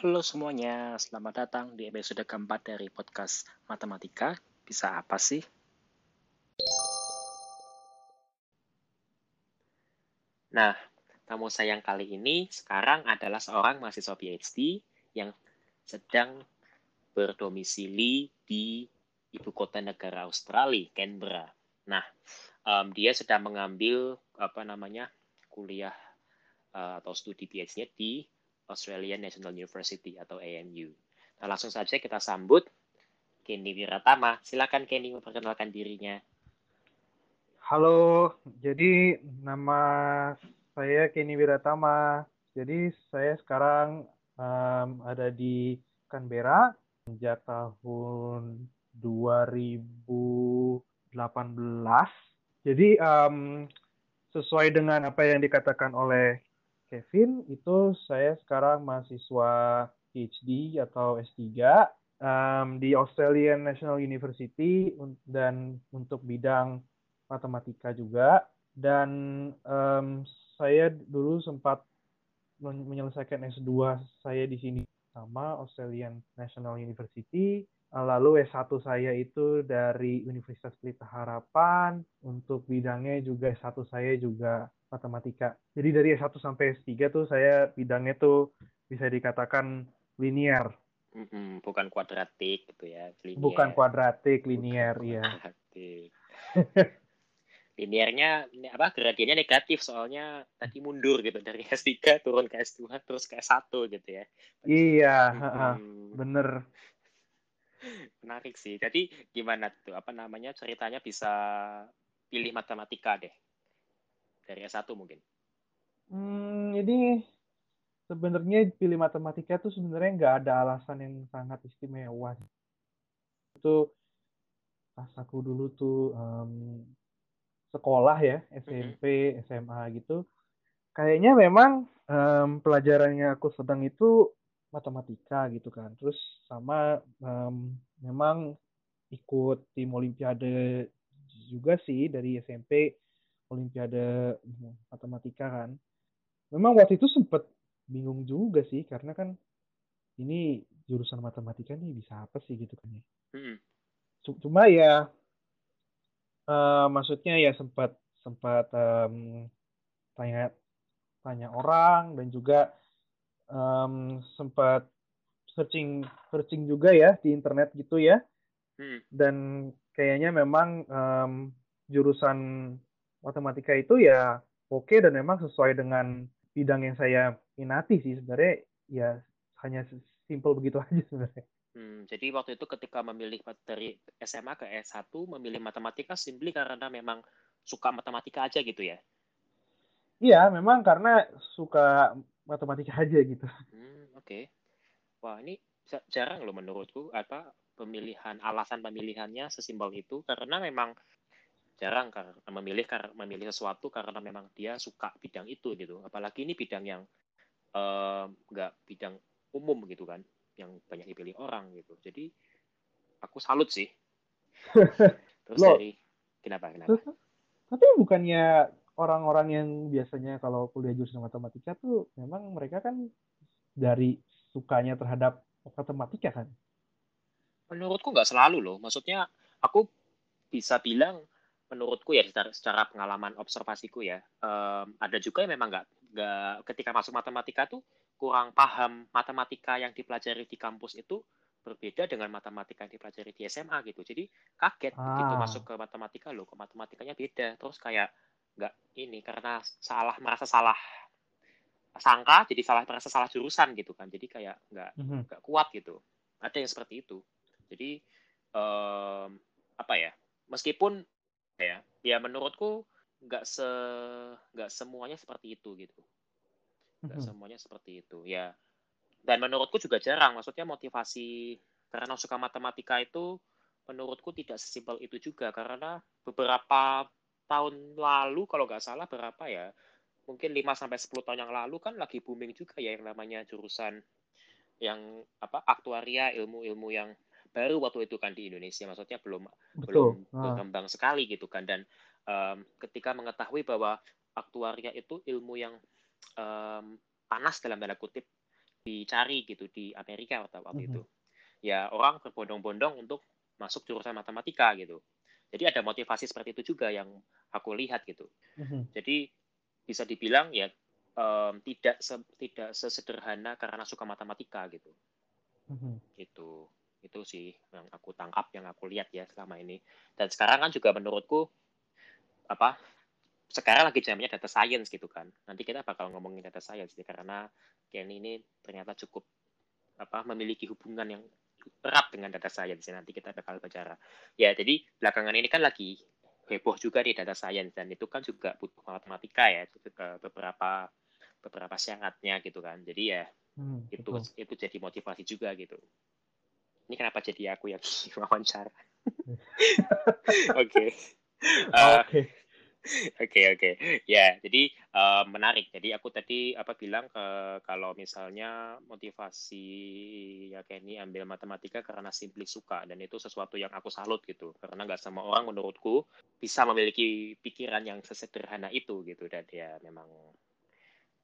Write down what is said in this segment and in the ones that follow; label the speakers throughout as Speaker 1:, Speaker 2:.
Speaker 1: Halo semuanya, selamat datang di episode keempat dari podcast Matematika. Bisa apa sih? Nah, tamu saya kali ini sekarang adalah seorang mahasiswa PhD yang sedang berdomisili di ibu kota negara Australia, Canberra. Nah, um, dia sedang mengambil apa namanya kuliah uh, atau studi PhD-nya di Australian National University atau ANU. Nah, langsung saja kita sambut Kenny Wiratama. Silakan Kenny memperkenalkan dirinya.
Speaker 2: Halo, jadi nama saya Kenny Wiratama. Jadi saya sekarang um, ada di Canberra sejak tahun 2018. Jadi um, sesuai dengan apa yang dikatakan oleh Kevin, itu saya sekarang mahasiswa PhD atau S3 um, di Australian National University dan untuk bidang matematika juga. Dan um, saya dulu sempat menyelesaikan S2 saya di sini sama Australian National University. Lalu S1 saya itu dari Universitas Pelita Harapan. Untuk bidangnya juga S1 saya juga matematika. Jadi dari S1 sampai S3 tuh saya bidangnya tuh bisa dikatakan linear.
Speaker 1: bukan kuadratik gitu ya.
Speaker 2: Linear. Bukan kuadratik, linear, iya.
Speaker 1: linearnya apa gradiennya negatif soalnya tadi mundur gitu dari S3 turun ke S2 terus ke S1 gitu ya.
Speaker 2: Iya, hmm. bener.
Speaker 1: Menarik sih. Jadi gimana tuh apa namanya ceritanya bisa pilih matematika deh dari S1 mungkin?
Speaker 2: Hmm, jadi sebenarnya pilih matematika tuh sebenarnya nggak ada alasan yang sangat istimewa. Itu pas aku dulu tuh um, sekolah ya SMP. SMA gitu kayaknya memang um, pelajaran yang aku sedang itu matematika gitu kan terus sama um, memang ikut tim olimpiade juga sih dari SMP olimpiade matematika kan memang waktu itu sempet bingung juga sih karena kan ini jurusan matematika nih bisa apa sih gitu kan ya mm-hmm. cuma ya uh, maksudnya ya sempat sempat um, tanya tanya orang dan juga um, sempat searching searching juga ya di internet gitu ya hmm. dan kayaknya memang um, jurusan matematika itu ya oke okay, dan memang sesuai dengan bidang yang saya minati sih sebenarnya ya hanya simple begitu aja sebenarnya
Speaker 1: Hmm, jadi waktu itu ketika memilih dari SMA ke S1 memilih matematika simply karena memang suka matematika aja gitu ya?
Speaker 2: Iya, memang karena suka matematika aja gitu.
Speaker 1: Hmm, Oke. Okay. Wah, ini jarang loh menurutku apa pemilihan alasan pemilihannya sesimpel itu karena memang jarang karena memilih karena memilih sesuatu karena memang dia suka bidang itu gitu. Apalagi ini bidang yang nggak uh, bidang umum gitu kan yang banyak dipilih orang gitu. Jadi aku salut sih. Terus Loh, dari kenapa kenapa?
Speaker 2: Tapi bukannya orang-orang yang biasanya kalau kuliah jurusan matematika tuh memang mereka kan dari sukanya terhadap matematika kan?
Speaker 1: Menurutku nggak selalu loh. Maksudnya aku bisa bilang menurutku ya secara, secara pengalaman observasiku ya um, ada juga yang memang nggak nggak ketika masuk matematika tuh kurang paham matematika yang dipelajari di kampus itu berbeda dengan matematika yang dipelajari di SMA gitu. Jadi kaget ah. begitu masuk ke matematika loh, kok matematikanya beda. Terus kayak nggak ini karena salah merasa salah sangka jadi salah merasa salah jurusan gitu kan. Jadi kayak nggak mm -hmm. nggak kuat gitu. Ada yang seperti itu. Jadi um, apa ya? Meskipun ya ya menurutku nggak se nggak semuanya seperti itu gitu Nggak mm-hmm. semuanya seperti itu ya. Dan menurutku juga jarang. Maksudnya motivasi karena suka matematika itu menurutku tidak sesimpel itu juga karena beberapa tahun lalu kalau nggak salah berapa ya mungkin 5 sampai 10 tahun yang lalu kan lagi booming juga ya yang namanya jurusan yang apa aktuaria ilmu-ilmu yang baru waktu itu kan di Indonesia maksudnya belum Betul. belum ah. berkembang sekali gitu kan dan um, ketika mengetahui bahwa aktuaria itu ilmu yang um, panas dalam tanda kutip di dicari gitu di Amerika waktu waktu
Speaker 2: Mhm.
Speaker 1: itu. Ya orang berbondong-bondong untuk masuk jurusan matematika gitu. Jadi ada motivasi seperti itu juga yang aku lihat gitu.
Speaker 2: Mhm.
Speaker 1: Jadi bisa dibilang ya em, tidak se- tidak sesederhana karena suka matematika gitu.
Speaker 2: Mhm.
Speaker 1: Gitu. Itu sih yang aku tangkap, yang aku lihat ya selama ini. Dan sekarang kan juga menurutku apa sekarang lagi zamannya data science gitu kan. Nanti kita bakal ngomongin data science nih karena Kenny ini ternyata cukup apa memiliki hubungan yang erat dengan data science ya. nanti kita bakal bicara. Ya, jadi belakangan ini kan lagi heboh juga di data science dan itu kan juga butuh matematika ya beberapa beberapa syaratnya gitu kan. Jadi ya
Speaker 2: Hmm,
Speaker 1: itu
Speaker 2: betul.
Speaker 1: itu jadi motivasi juga gitu. Ini kenapa jadi aku yang wawancara? Oke. Eh,
Speaker 2: Oke.
Speaker 1: Oke oke ya jadi eh, menarik jadi aku tadi apa bilang ke kalau misalnya motivasi ya Kenny ambil matematika karena simply suka dan itu sesuatu yang aku salut gitu karena nggak semua orang menurutku bisa memiliki pikiran yang sesederhana itu gitu dan ya memang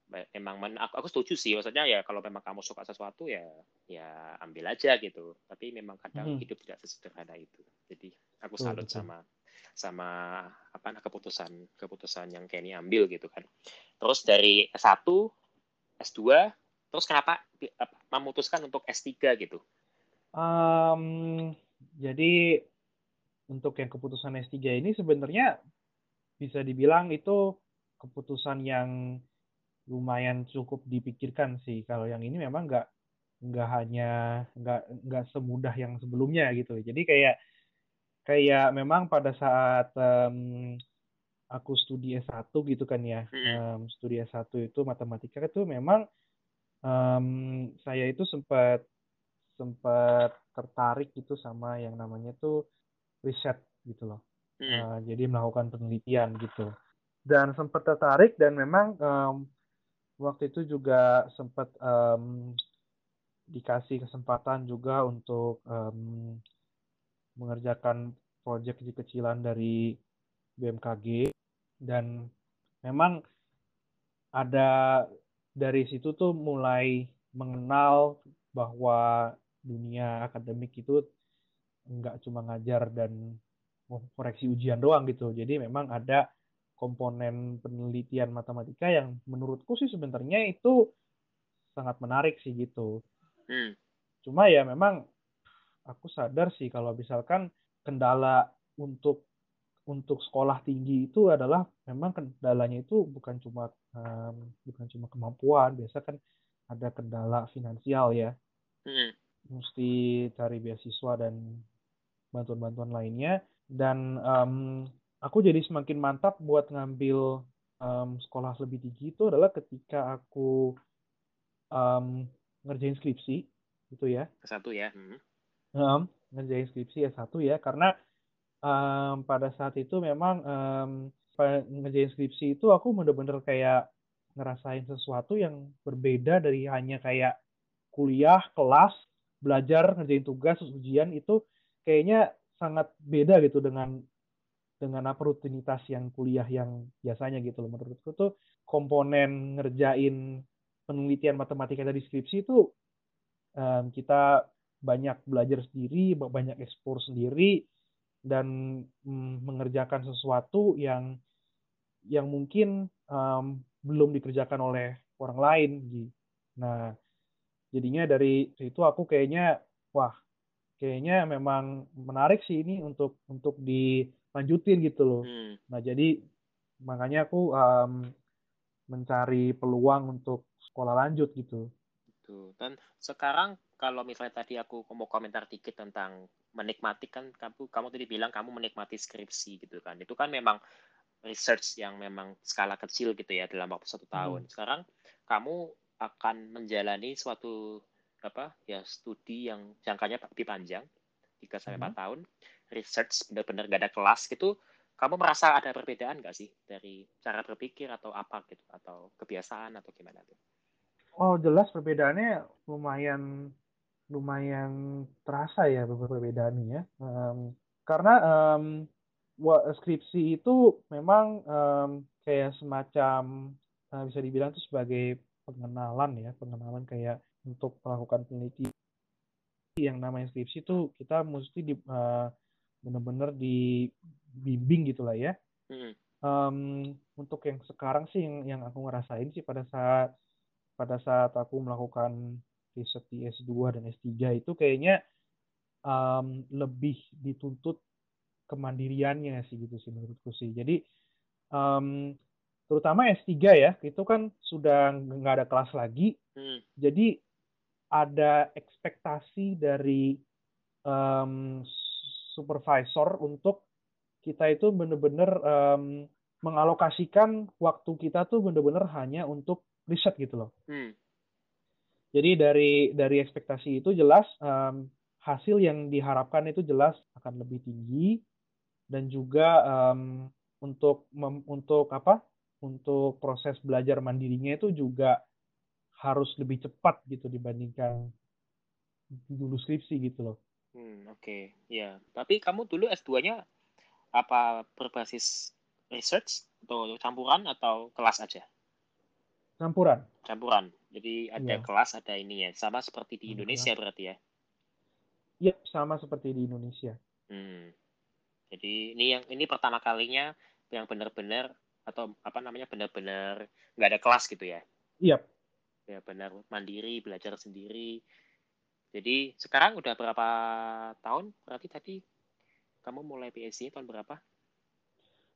Speaker 1: memang men- aku, aku setuju sih maksudnya ya kalau memang kamu suka sesuatu ya ya ambil aja gitu. Tapi memang kadang
Speaker 2: Mhm.
Speaker 1: hidup tidak sesederhana itu. Jadi aku salut sama sama apa nah, keputusan keputusan yang Kenny ambil gitu kan. Terus dari S1 S2 terus kenapa memutuskan untuk S3 gitu?
Speaker 2: Em, jadi untuk yang keputusan S3 ini sebenarnya bisa dibilang itu keputusan yang lumayan cukup dipikirkan sih. Kalau yang ini memang nggak nggak hanya nggak nggak semudah yang sebelumnya gitu. Jadi kayak kayak memang pada saat em, aku studi S1 gitu kan ya, em, studi S1 itu matematika itu memang em, saya itu sempat sempat tertarik gitu sama yang namanya tuh riset gitu loh. Eh, jadi melakukan penelitian gitu. Dan sempat tertarik dan memang em, waktu itu juga sempat em, dikasih kesempatan juga untuk em, mengerjakan proyek kecil-kecilan dari BMKG dan memang ada dari situ tuh mulai mengenal bahwa dunia akademik itu nggak cuma ngajar dan koreksi ujian doang gitu. Jadi memang ada komponen penelitian matematika yang menurutku sih sebenarnya itu sangat menarik sih gitu.
Speaker 1: Hmm.
Speaker 2: Cuma ya memang aku sadar sih kalau misalkan kendala untuk untuk sekolah tinggi itu adalah memang kendalanya itu bukan cuma um, bukan cuma kemampuan, biasa kan ada kendala finansial ya.
Speaker 1: Hmm.
Speaker 2: Mesti cari beasiswa dan bantuan-bantuan lainnya dan um, aku jadi semakin mantap buat ngambil um, sekolah lebih tinggi itu adalah ketika aku um, ngerjain skripsi gitu ya.
Speaker 1: satu ya Hmm.
Speaker 2: Um, ngerjain skripsi S1 ya karena um, pada saat itu memang um, ngerjain skripsi itu aku bener-bener kayak ngerasain sesuatu yang berbeda dari hanya kayak kuliah, kelas, belajar, ngerjain tugas, ujian itu kayaknya sangat beda gitu dengan dengan apa rutinitas yang kuliah yang biasanya gitu loh. Menurutku tuh komponen ngerjain penelitian matematika dari skripsi itu um, kita banyak belajar sendiri, banyak ekspor sendiri, dan mm, mengerjakan sesuatu yang yang mungkin um, belum dikerjakan oleh orang lain. Gitu. Nah, jadinya dari situ aku kayaknya, wah, kayaknya memang menarik sih ini untuk untuk dilanjutin gitu loh.
Speaker 1: Hmm.
Speaker 2: Nah, jadi makanya aku um, mencari peluang untuk sekolah lanjut gitu.
Speaker 1: Tuh. Dan sekarang kalau misalnya tadi aku mau komentar dikit tentang menikmati kan kamu kamu tadi bilang kamu menikmati skripsi gitu kan. Itu kan memang research yang memang skala kecil gitu ya dalam waktu satu tahun.
Speaker 2: Hmm.
Speaker 1: Sekarang kamu akan menjalani suatu apa ya studi yang jangkanya lebih panjang 3 sampai 4
Speaker 2: Hmm.
Speaker 1: tahun, research benar-benar gak ada kelas gitu. Kamu merasa ada perbedaan nggak sih dari cara berpikir atau apa gitu atau kebiasaan atau gimana tuh?
Speaker 2: Oh jelas perbedaannya lumayan lumayan terasa ya perbedaannya ya. Um, karena um, skripsi itu memang um, kayak semacam uh, bisa dibilang itu sebagai pengenalan ya pengenalan kayak untuk melakukan penelitian yang namanya skripsi itu kita mesti di uh, benar-benar dibimbing gitulah ya. Hmm. Um, untuk yang sekarang sih yang yang aku ngerasain sih pada saat pada saat aku melakukan riset di S2 dan S3 itu kayaknya um, lebih dituntut kemandiriannya sih gitu sih menurutku sih. Jadi um, terutama S3 ya, itu kan sudah nggak ada kelas lagi. Hmm. Jadi ada ekspektasi dari um, supervisor untuk kita itu benar-benar um, mengalokasikan waktu kita tuh benar-benar hanya untuk riset gitu loh. Hmm. Jadi dari dari ekspektasi itu jelas um, hasil yang diharapkan itu jelas akan lebih tinggi dan juga um, untuk mem, untuk apa? Untuk proses belajar mandirinya itu juga harus lebih cepat gitu dibandingkan dulu skripsi gitu loh.
Speaker 1: Hmm, oke. Okay. Ya, tapi kamu dulu S2-nya apa berbasis research atau campuran atau kelas aja?
Speaker 2: Campuran.
Speaker 1: Campuran. Jadi ada ya. kelas, ada ini ya. Sama seperti di Indonesia kelas. berarti ya?
Speaker 2: Iya, sama seperti di Indonesia.
Speaker 1: Hmm. Jadi ini yang ini pertama kalinya yang benar-benar atau apa namanya benar-benar nggak ada kelas gitu ya?
Speaker 2: Iya.
Speaker 1: Ya benar mandiri belajar sendiri. Jadi sekarang udah berapa tahun? Berarti tadi kamu mulai PhD tahun berapa?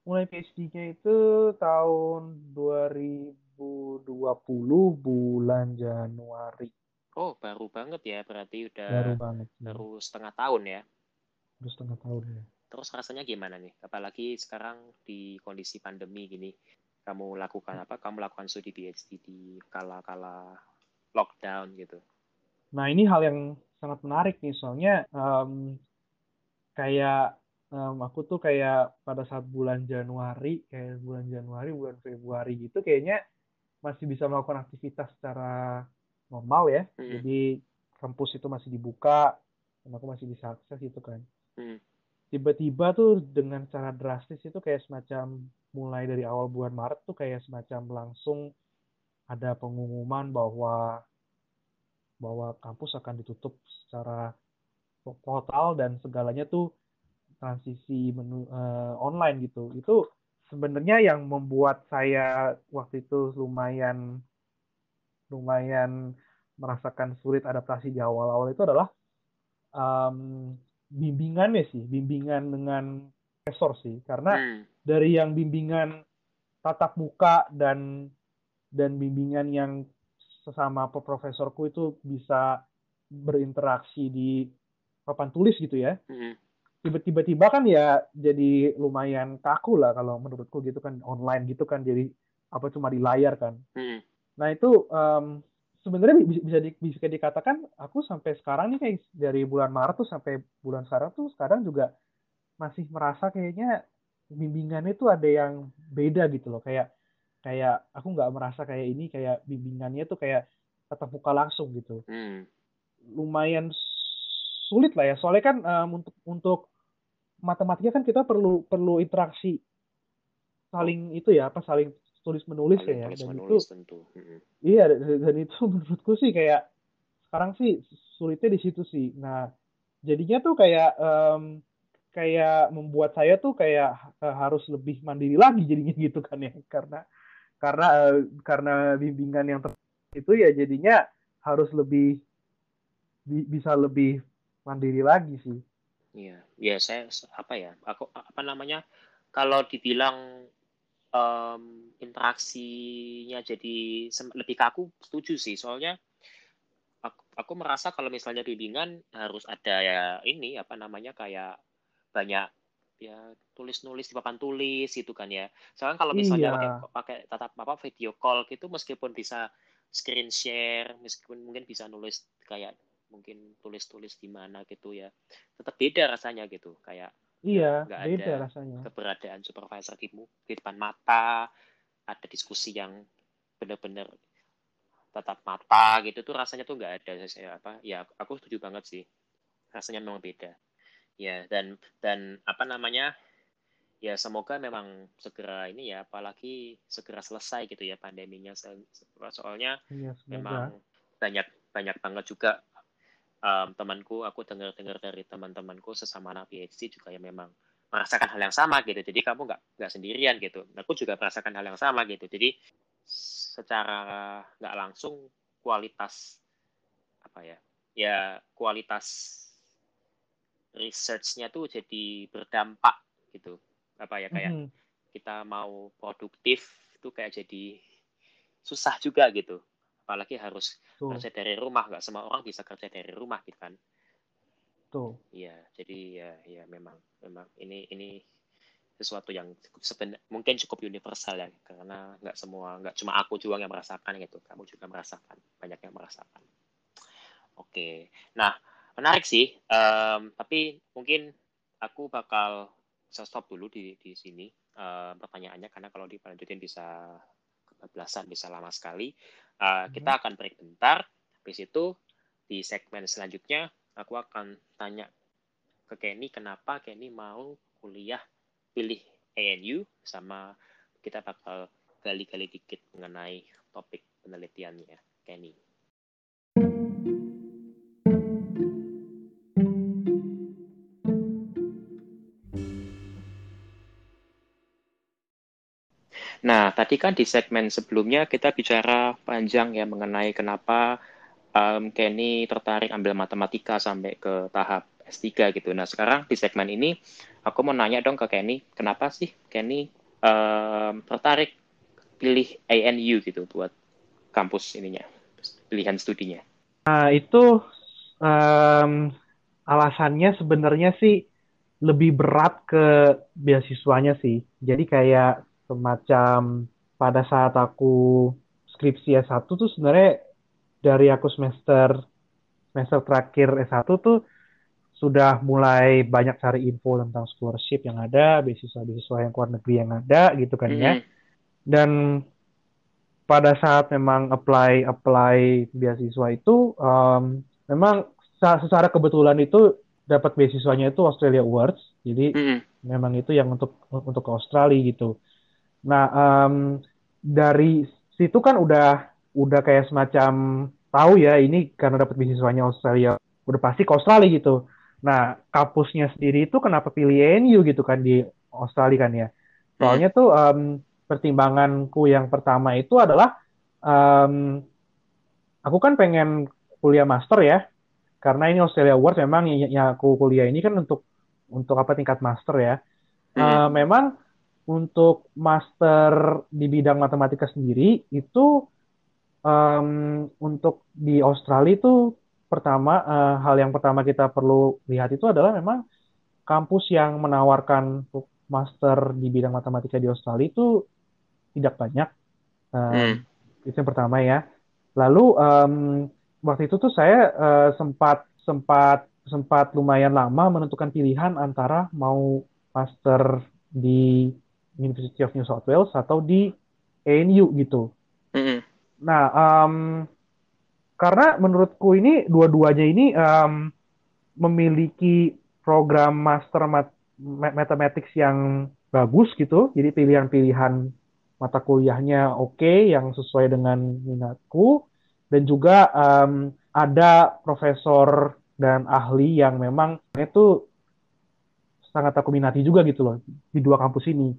Speaker 2: Mulai PhD-nya itu tahun 2020 bulan Januari.
Speaker 1: Oh, baru banget ya. Berarti udah
Speaker 2: baru banget.
Speaker 1: Baru setengah tahun ya.
Speaker 2: Baru setengah tahun ya.
Speaker 1: Terus rasanya gimana nih? Apalagi sekarang di kondisi pandemi gini, kamu lakukan apa? Kamu lakukan studi PhD di kala-kala lockdown gitu.
Speaker 2: Nah ini hal yang sangat menarik nih, soalnya um, kayak um, aku tuh kayak pada saat bulan Januari, kayak bulan Januari, bulan Februari gitu, kayaknya masih bisa melakukan aktivitas secara normal ya. Hmm. Jadi kampus itu masih dibuka, dan aku masih bisa akses gitu kan. Hmm tiba-tiba tuh dengan cara drastis itu kayak semacam mulai dari awal bulan Maret tuh kayak semacam langsung ada pengumuman bahwa bahwa kampus akan ditutup secara total dan segalanya tuh transisi menu uh, online gitu. Itu sebenarnya yang membuat saya waktu itu lumayan lumayan merasakan sulit adaptasi di awal-awal itu adalah um, bimbingannya sih, bimbingan dengan profesor sih, karena hmm. dari yang bimbingan tatap muka dan dan bimbingan yang sesama profesorku itu bisa berinteraksi di papan tulis gitu ya. Hmm. Tiba-tiba kan ya jadi lumayan kaku lah kalau menurutku gitu kan online gitu kan jadi apa cuma di layar kan. Hmm. Nah itu um, sebenarnya bisa di, bisa dikatakan aku sampai sekarang nih kayak dari bulan Maret tuh sampai bulan sekarang tuh sekarang juga masih merasa kayaknya bimbingannya tuh ada yang beda gitu loh kayak kayak aku nggak merasa kayak ini kayak bimbingannya tuh kayak tatap muka langsung gitu. Hmm. lumayan sulit lah ya. Soalnya kan um, untuk untuk matematika kan kita perlu perlu interaksi saling itu ya apa saling tulis menulis ya. tulis dan menulis, itu tentu. iya dan itu menurutku sih kayak sekarang sih sulitnya di situ sih. Nah jadinya tuh kayak um, kayak membuat saya tuh kayak uh, harus lebih mandiri lagi jadinya gitu kan ya. Karena karena uh, karena bimbingan yang itu ya jadinya harus lebih bi bisa lebih mandiri lagi sih.
Speaker 1: Iya. Ya saya apa ya aku apa namanya kalau dibilang um, interaksinya jadi lebih kaku setuju sih. Soalnya aku, aku merasa kalau misalnya bimbingan harus ada ya ini apa namanya kayak banyak ya tulis-nulis di papan tulis gitu kan ya. Soalnya kalau misalnya iya. pakai, pakai tatap apa video call gitu meskipun bisa screen share, meskipun mungkin bisa nulis kayak mungkin tulis-tulis di mana gitu ya. Tetap beda rasanya gitu. Kayak
Speaker 2: Iya, nggak beda ada rasanya.
Speaker 1: keberadaan supervisor di, di depan mata, ada diskusi yang benar-benar tatap mata gitu tuh rasanya tuh nggak ada saya apa ya aku setuju banget sih rasanya memang beda ya dan dan apa namanya ya semoga memang segera ini ya apalagi segera selesai gitu ya pandeminya soalnya
Speaker 2: iya,
Speaker 1: memang banyak banyak banget juga um, temanku aku dengar-dengar dari teman-temanku sesama anak PhD juga yang memang merasakan hal yang sama gitu. Jadi kamu nggak nggak sendirian gitu. Aku juga merasakan hal yang sama gitu. Jadi secara nggak langsung kualitas apa ya ya kualitas researchnya tuh jadi berdampak gitu apa ya kayak mm -hmm. kita mau produktif tuh kayak jadi susah juga gitu apalagi harus Tuh. kerja dari rumah nggak semua orang bisa kerja dari rumah gitu kan
Speaker 2: Tuh.
Speaker 1: Iya, jadi ya ya memang memang ini ini sesuatu yang seben, mungkin cukup universal ya karena nggak semua nggak cuma aku juga yang merasakan gitu, kamu juga merasakan, banyak yang merasakan. Oke, nah menarik sih, um, tapi mungkin aku bakal stop dulu di di sini um, pertanyaannya karena kalau dilanjutin bisa kebablasan bisa lama sekali. Uh, hmm. Kita akan break bentar, habis itu di segmen selanjutnya aku akan tanya ke Kenny kenapa Kenny mau kuliah pilih ANU sama kita bakal gali-gali dikit mengenai topik penelitiannya Kenny. Tadi kan di segmen sebelumnya kita bicara panjang ya mengenai kenapa um, Kenny tertarik ambil matematika sampai ke tahap S3 gitu. Nah, sekarang di segmen ini aku mau nanya dong ke Kenny, kenapa sih Kenny um, tertarik pilih ANU gitu buat kampus ininya, pilihan studinya?
Speaker 2: Nah, itu um, alasannya sebenarnya sih lebih berat ke beasiswanya sih. Jadi kayak semacam pada saat aku skripsi S1 tuh sebenarnya dari aku semester semester terakhir S1 tuh sudah mulai banyak cari info tentang scholarship yang ada, beasiswa-beasiswa yang luar negeri yang ada gitu kan ya. Mm-hmm. Dan pada saat memang apply apply beasiswa itu um, memang secara kebetulan itu dapat beasiswanya itu Australia Awards. Jadi mm-hmm. memang itu yang untuk untuk ke Australia gitu. Nah, um, dari situ kan udah udah kayak semacam tahu ya ini karena dapat beasiswanya Australia udah pasti ke Australia gitu. Nah kampusnya sendiri itu kenapa pilih NU gitu kan di Australia kan ya? Soalnya hmm. tuh um, pertimbanganku yang pertama itu adalah um, aku kan pengen kuliah master ya karena ini Australia Awards memang yang, aku kuliah ini kan untuk untuk apa tingkat master ya. Uh, memang untuk master di bidang matematika sendiri itu um, untuk di Australia itu pertama uh, hal yang pertama kita perlu lihat itu adalah memang kampus yang menawarkan master di bidang matematika di Australia itu tidak banyak. Um, hmm. Itu yang pertama ya. Lalu um, waktu itu tuh saya uh, sempat sempat sempat lumayan lama menentukan pilihan antara mau master di University of New South Wales atau di ANU gitu. -hmm. Nah, um, karena menurutku ini dua-duanya ini um, memiliki program master mat mathematics yang bagus gitu. Jadi pilihan-pilihan mata kuliahnya oke, okay, yang sesuai dengan minatku, dan juga um, ada profesor dan ahli yang memang itu sangat aku minati juga gitu loh di dua kampus ini.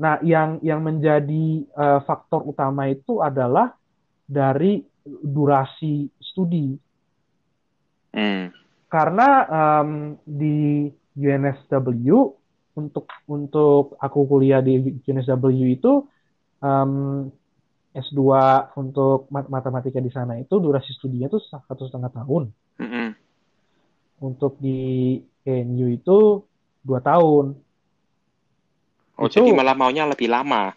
Speaker 2: Nah, yang yang menjadi uh, faktor utama itu adalah dari durasi studi. Hmm. Karena um, di UNSW untuk untuk aku kuliah di UNSW itu um, S2 untuk matematika di sana itu durasi studinya itu satu setengah tahun. Mm -hmm. Untuk di NU itu dua tahun.
Speaker 1: Oh, itu, jadi malah maunya lebih lama.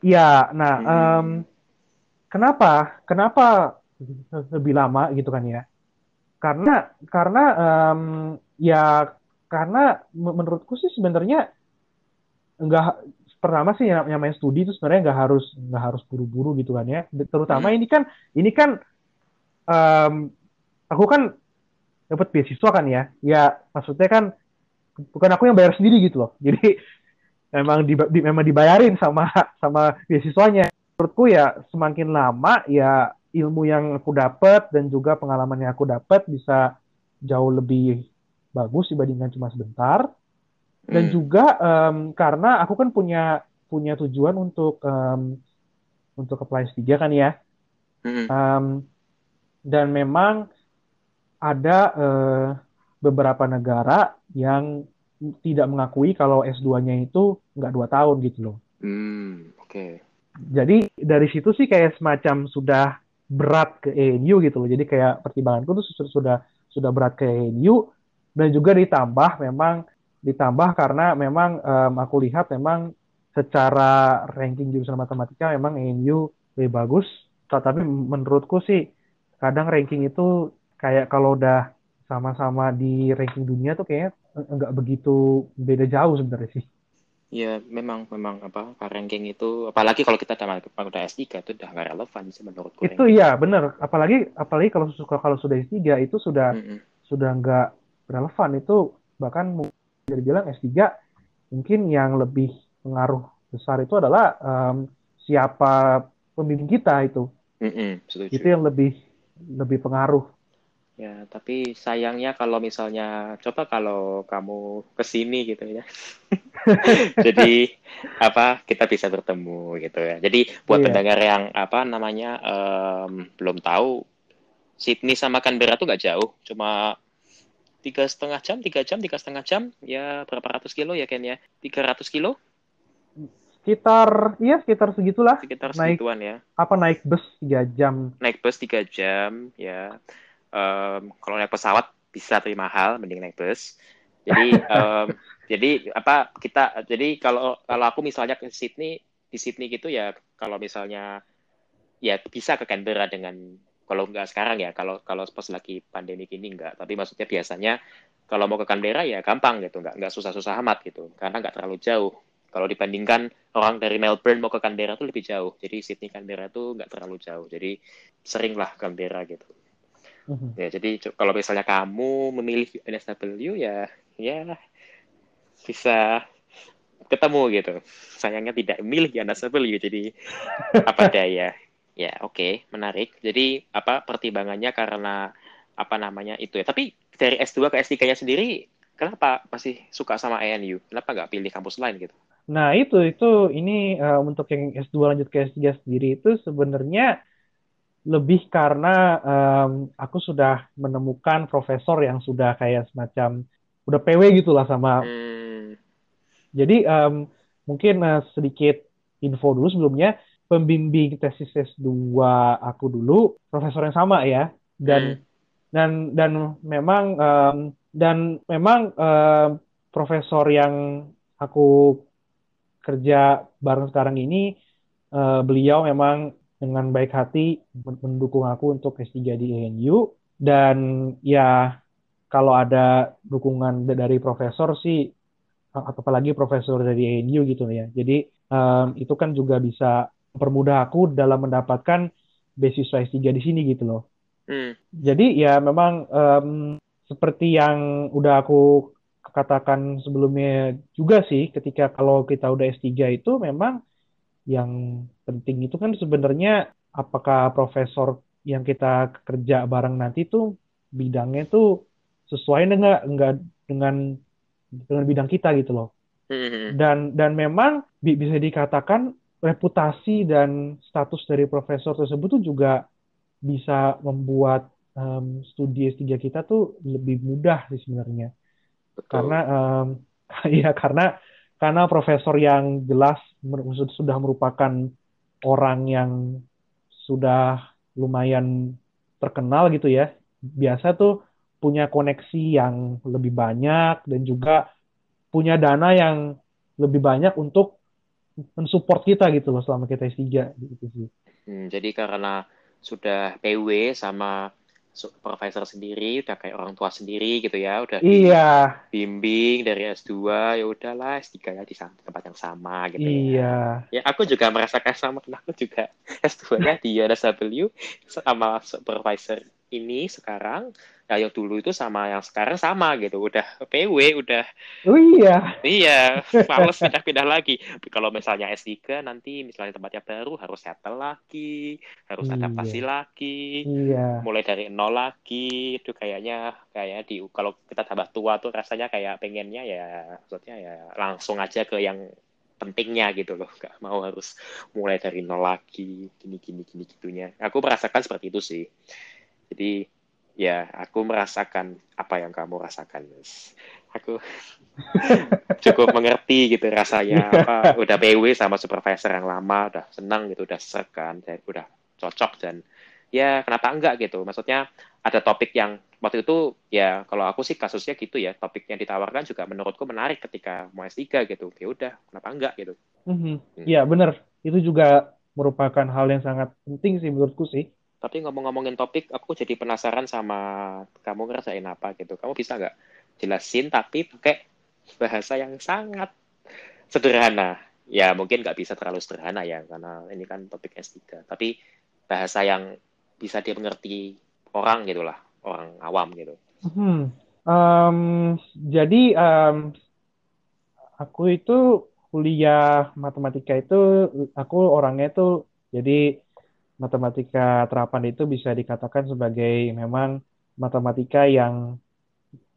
Speaker 2: Iya, nah hmm. um, kenapa? Kenapa lebih lama gitu kan ya? Karena karena um, ya karena menurutku sih sebenarnya enggak pertama sih yang namanya studi itu sebenarnya nggak harus nggak harus buru-buru gitu kan ya. Terutama hmm. ini kan ini kan um, aku kan dapat beasiswa kan ya. Ya maksudnya kan bukan aku yang bayar sendiri gitu loh. Jadi memang di, di memang dibayarin sama sama beasiswanya menurutku ya semakin lama ya ilmu yang aku dapat dan juga pengalaman yang aku dapat bisa jauh lebih bagus dibandingkan cuma sebentar. Dan
Speaker 1: Hmm.
Speaker 2: juga em, karena aku kan punya punya tujuan untuk em, untuk apply S3 kan ya.
Speaker 1: Hmm.
Speaker 2: Em, dan memang ada eh, beberapa negara yang tidak mengakui kalau S2-nya itu nggak dua tahun gitu loh.
Speaker 1: Hmm. Oke.
Speaker 2: Jadi dari situ sih kayak semacam sudah berat ke ANU gitu loh. Jadi kayak pertimbanganku tuh sudah sudah sudah berat ke ANU dan juga ditambah memang ditambah karena memang em, aku lihat memang secara ranking jurusan matematika memang ANU lebih bagus. Tetapi menurutku sih kadang ranking itu kayak kalau udah sama-sama di ranking dunia tuh kayaknya nggak begitu beda jauh sebenarnya sih.
Speaker 1: Ya, memang memang apa ranking itu apalagi kalau kita udah udah S3 itu udah nggak relevan sih menurutku
Speaker 2: Itu iya bener. Apalagi apalagi kalau kalau sudah S3 itu sudah
Speaker 1: Mm-mm.
Speaker 2: sudah nggak relevan itu bahkan bisa dibilang S3 mungkin yang lebih pengaruh besar itu adalah em, siapa pembimbing kita itu.
Speaker 1: Mm-mm, setuju.
Speaker 2: Itu yang lebih lebih pengaruh.
Speaker 1: Ya, tapi sayangnya kalau misalnya coba kalau kamu ke sini gitu ya. Jadi apa kita bisa bertemu gitu ya. Jadi buat
Speaker 2: Iya.
Speaker 1: pendengar yang apa namanya em, belum tahu Sydney sama Canberra tuh nggak jauh, cuma tiga setengah jam, tiga jam, tiga setengah jam, ya berapa ratus kilo ya Ken ya? Tiga ratus kilo,
Speaker 2: Sekitar iya sekitar segitulah.
Speaker 1: sekitar
Speaker 2: Naik
Speaker 1: segituan ya.
Speaker 2: apa naik bus 3 jam.
Speaker 1: Naik bus tiga jam, ya. Em, kalau naik pesawat bisa tapi mahal, mending naik bus. Jadi em, jadi apa kita jadi kalau kalau aku misalnya ke Sydney di Sydney gitu ya kalau misalnya ya bisa ke Canberra dengan kalau nggak sekarang ya kalau kalau pas lagi pandemi ini nggak. Tapi maksudnya biasanya kalau mau ke Canberra ya gampang gitu nggak nggak susah-susah amat gitu karena nggak terlalu jauh. Kalau dibandingkan orang dari Melbourne mau ke Canberra tuh lebih jauh. Jadi Sydney Canberra tuh nggak terlalu jauh. Jadi sering lah Canberra gitu
Speaker 2: Mhm.
Speaker 1: ya jadi kalau misalnya kamu memilih NSW ya ya bisa ketemu gitu. Sayangnya tidak memilih NSW jadi apa daya? Ya oke menarik. Jadi apa pertimbangannya karena apa namanya itu ya? Tapi dari S2 ke S3 nya sendiri kenapa masih suka sama ANU kenapa nggak pilih kampus lain gitu?
Speaker 2: Nah, itu itu ini eh, untuk yang S2 lanjut ke S3 sendiri itu sebenarnya lebih karena em, aku sudah menemukan profesor yang sudah kayak semacam udah PW gitu lah sama.
Speaker 1: hmm,
Speaker 2: Jadi em, mungkin eh, sedikit info dulu sebelumnya. Pembimbing tesis S2 aku dulu profesor yang sama ya. Dan dan dan memang em, dan memang em, profesor yang aku kerja bareng sekarang ini eh, beliau memang dengan baik hati men- mendukung aku untuk S3 di ANU dan ya kalau ada dukungan da- dari profesor sih apalagi profesor dari ANU gitu ya. Jadi em, itu kan juga bisa mempermudah aku dalam mendapatkan beasiswa S3 di sini gitu loh.
Speaker 1: hmm,
Speaker 2: Jadi ya memang em, seperti yang udah aku katakan sebelumnya juga sih ketika kalau kita udah S3 itu memang yang penting itu kan sebenarnya apakah profesor yang kita kerja bareng nanti tuh bidangnya tuh sesuai dengan enggak dengan dengan bidang kita gitu loh.
Speaker 1: hmm,
Speaker 2: Dan dan memang bi- bisa dikatakan reputasi dan status dari profesor tersebut tuh juga bisa membuat em, studi S3 kita tuh lebih mudah sih sebenarnya.
Speaker 1: betul
Speaker 2: Karena em, ya karena karena profesor yang jelas sudah merupakan orang yang sudah lumayan terkenal gitu ya. Biasa tuh punya koneksi yang lebih banyak dan juga punya dana yang lebih banyak untuk mensupport kita gitu loh selama kita S3 gitu sih.
Speaker 1: Hmm, jadi karena sudah PW sama supervisor sendiri, udah kayak orang tua sendiri gitu ya, udah
Speaker 2: Iya,
Speaker 1: dibimbing dari S2, ya udahlah S3 ya di tempat yang sama gitu ya.
Speaker 2: iya.
Speaker 1: Ya aku juga merasakan sama, aku juga S2-nya di UNSW sama supervisor ini sekarang ya yang dulu itu sama yang sekarang sama gitu. Udah PW udah
Speaker 2: oh iya.
Speaker 1: Iya males pindah-pindah lagi. Kalau misalnya S3 nanti misalnya tempatnya baru harus settle lagi harus iya. adaptasi lagi
Speaker 2: iya.
Speaker 1: mulai dari nol lagi. Itu kayaknya kayak di kalau kita tambah tua tuh rasanya kayak pengennya ya maksudnya ya langsung aja ke yang pentingnya gitu loh. Gak mau harus mulai dari nol lagi gini gini gini gitunya aku merasakan seperti itu sih. Jadi ya aku merasakan apa yang kamu rasakan aku cukup mengerti gitu rasanya. Apa udah PW sama supervisor yang lama udah senang gitu udah sekan dan udah cocok dan ya kenapa enggak gitu. Maksudnya ada topik yang waktu itu ya kalau aku sih kasusnya gitu ya. Topik yang ditawarkan juga menurutku menarik ketika mau S3 gitu. Ya udah kenapa enggak gitu.
Speaker 2: Mm-hmm. ya benar. Itu juga merupakan hal yang sangat penting sih menurutku sih
Speaker 1: tapi ngomong-ngomongin topik, aku jadi penasaran sama kamu ngerasain apa gitu. Kamu bisa nggak jelasin tapi pakai bahasa yang sangat sederhana. Ya mungkin nggak bisa terlalu sederhana ya, karena ini kan topik S3. Tapi bahasa yang bisa dimengerti orang gitulah, orang awam gitu.
Speaker 2: Hmm. Um, jadi um, aku itu kuliah matematika itu, aku orangnya itu jadi matematika terapan itu bisa dikatakan sebagai memang matematika yang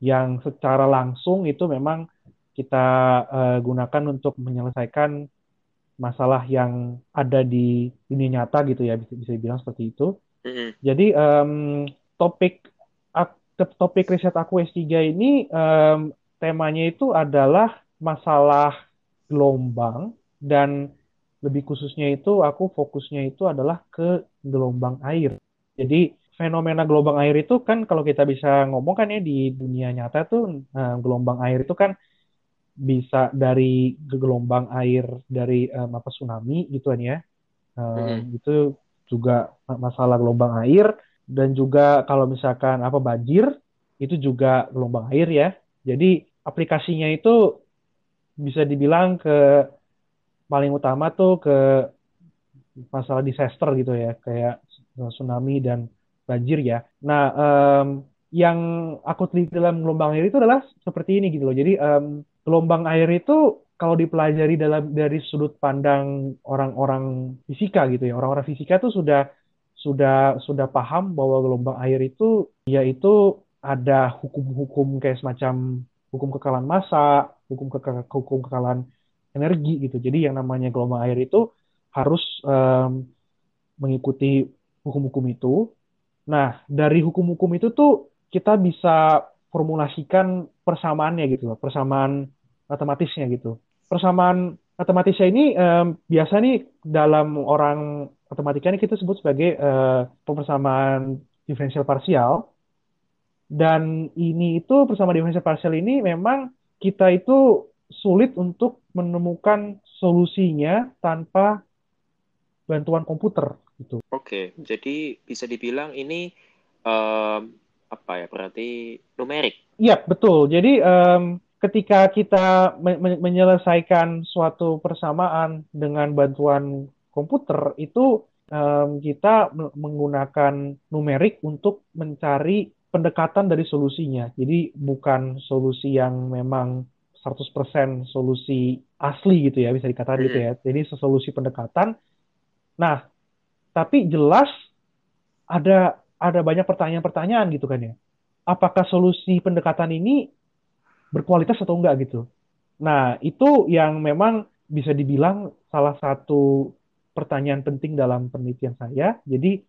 Speaker 2: yang secara langsung itu memang kita uh, gunakan untuk menyelesaikan masalah yang ada di dunia nyata gitu ya bisa bisa dibilang seperti itu. Mm-hmm. Jadi um, topik topik riset aku S3 ini um, temanya itu adalah masalah gelombang dan lebih khususnya itu aku fokusnya itu adalah ke gelombang air. Jadi fenomena gelombang air itu kan kalau kita bisa ngomong kan ya di dunia nyata tuh nah, gelombang air itu kan bisa dari gelombang air dari um, apa tsunami gitu kan ya. Um, hmm. Itu juga masalah gelombang air dan juga kalau misalkan apa banjir itu juga gelombang air ya. Jadi aplikasinya itu bisa dibilang ke paling utama tuh ke masalah disaster gitu ya, kayak tsunami dan banjir ya. Nah, um, yang aku teliti dalam gelombang air itu adalah seperti ini gitu loh. Jadi um, gelombang air itu kalau dipelajari dalam dari sudut pandang orang-orang fisika gitu ya, orang-orang fisika tuh sudah sudah sudah paham bahwa gelombang air itu yaitu ada hukum-hukum kayak semacam hukum kekalan massa, hukum kekal hukum kekalan energi gitu. Jadi yang namanya gelombang air itu harus um, mengikuti hukum-hukum itu. Nah, dari hukum-hukum itu tuh kita bisa formulasikan persamaannya gitu loh, persamaan matematisnya gitu. Persamaan matematisnya ini um, biasa nih dalam orang matematika ini kita sebut sebagai uh, persamaan diferensial parsial. Dan ini itu persamaan diferensial parsial ini memang kita itu sulit untuk menemukan solusinya tanpa bantuan komputer gitu.
Speaker 1: Oke, jadi bisa dibilang ini um, apa ya berarti numerik?
Speaker 2: Iya betul. Jadi um, ketika kita me menyelesaikan suatu persamaan dengan bantuan komputer itu um, kita menggunakan numerik untuk mencari pendekatan dari solusinya. Jadi bukan solusi yang memang 100% solusi asli gitu ya bisa dikatakan hmm. gitu ya. Jadi solusi pendekatan. Nah, tapi jelas ada ada banyak pertanyaan-pertanyaan gitu kan ya. Apakah solusi pendekatan ini berkualitas atau enggak gitu. Nah, itu yang memang bisa dibilang salah satu pertanyaan penting dalam penelitian saya. Jadi